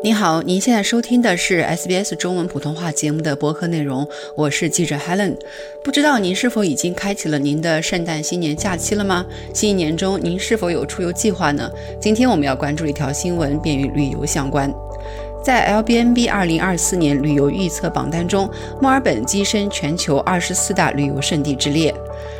您好，您现在收听的是 SBS 中文普通话节目的播客内容，我是记者 Helen。不知道您是否已经开启了您的圣诞新年假期了吗？新一年中您是否有出游计划呢？今天我们要关注一条新闻，便与旅游相关。在 LBNB 二零二四年旅游预测榜单中，墨尔本跻身全球二十四大旅游胜地之列。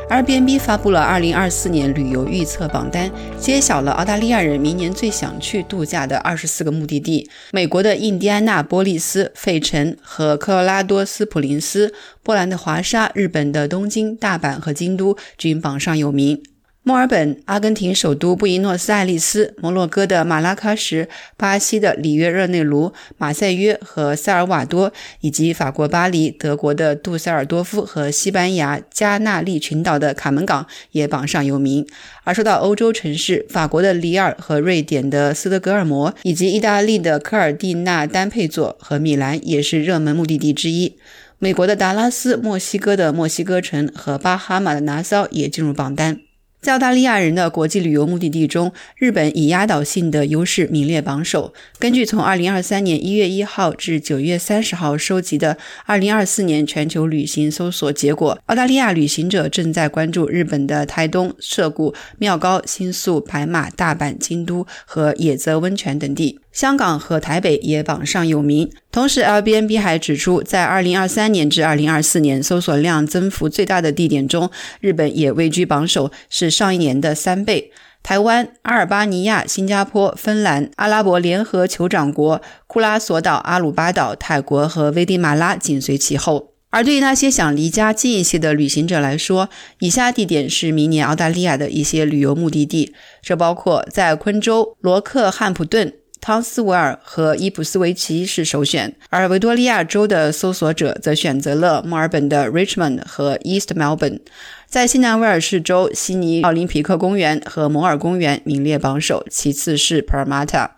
Airbnb 发布了二零二四年旅游预测榜单，揭晓了澳大利亚人明年最想去度假的二十四个目的地。美国的印第安纳波利斯、费城和科罗拉多斯普林斯，波兰的华沙、日本的东京、大阪和京都均榜上有名。墨尔本、阿根廷首都布宜诺斯艾利斯、摩洛哥的马拉喀什、巴西的里约热内卢、马赛约和塞尔瓦多，以及法国巴黎、德国的杜塞尔多夫和西班牙加纳利群岛的卡门港也榜上有名。而说到欧洲城市，法国的里尔和瑞典的斯德哥尔摩，以及意大利的科尔蒂纳丹佩佐和米兰也是热门目的地之一。美国的达拉斯、墨西哥的墨西哥城和巴哈马的拿骚也进入榜单。在澳大利亚人的国际旅游目的地中，日本以压倒性的优势名列榜首。根据从2023年1月1号至9月30号收集的2024年全球旅行搜索结果，澳大利亚旅行者正在关注日本的台东、涩谷、妙高、新宿、白马、大阪、京都和野泽温泉等地。香港和台北也榜上有名。同时，Airbnb 还指出，在2023年至2024年搜索量增幅最大的地点中，日本也位居榜首，是上一年的三倍。台湾、阿尔巴尼亚、新加坡、芬兰、阿拉伯联合酋长国、库拉索岛、阿鲁巴岛、泰国和危地马拉紧随其后。而对于那些想离家近一些的旅行者来说，以下地点是明年澳大利亚的一些旅游目的地，这包括在昆州罗克汉普顿。汤斯维尔和伊普斯维奇是首选，而维多利亚州的搜索者则选择了墨尔本的 Richmond 和 East Melbourne。在西南威尔士州，悉尼奥林匹克公园和摩尔公园名列榜首，其次是 paramatta。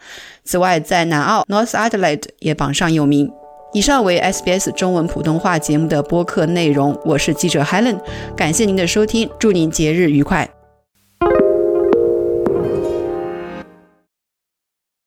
此外，在南澳 North Adelaide 也榜上有名。以上为 SBS 中文普通话节目的播客内容，我是记者 Helen，感谢您的收听，祝您节日愉快。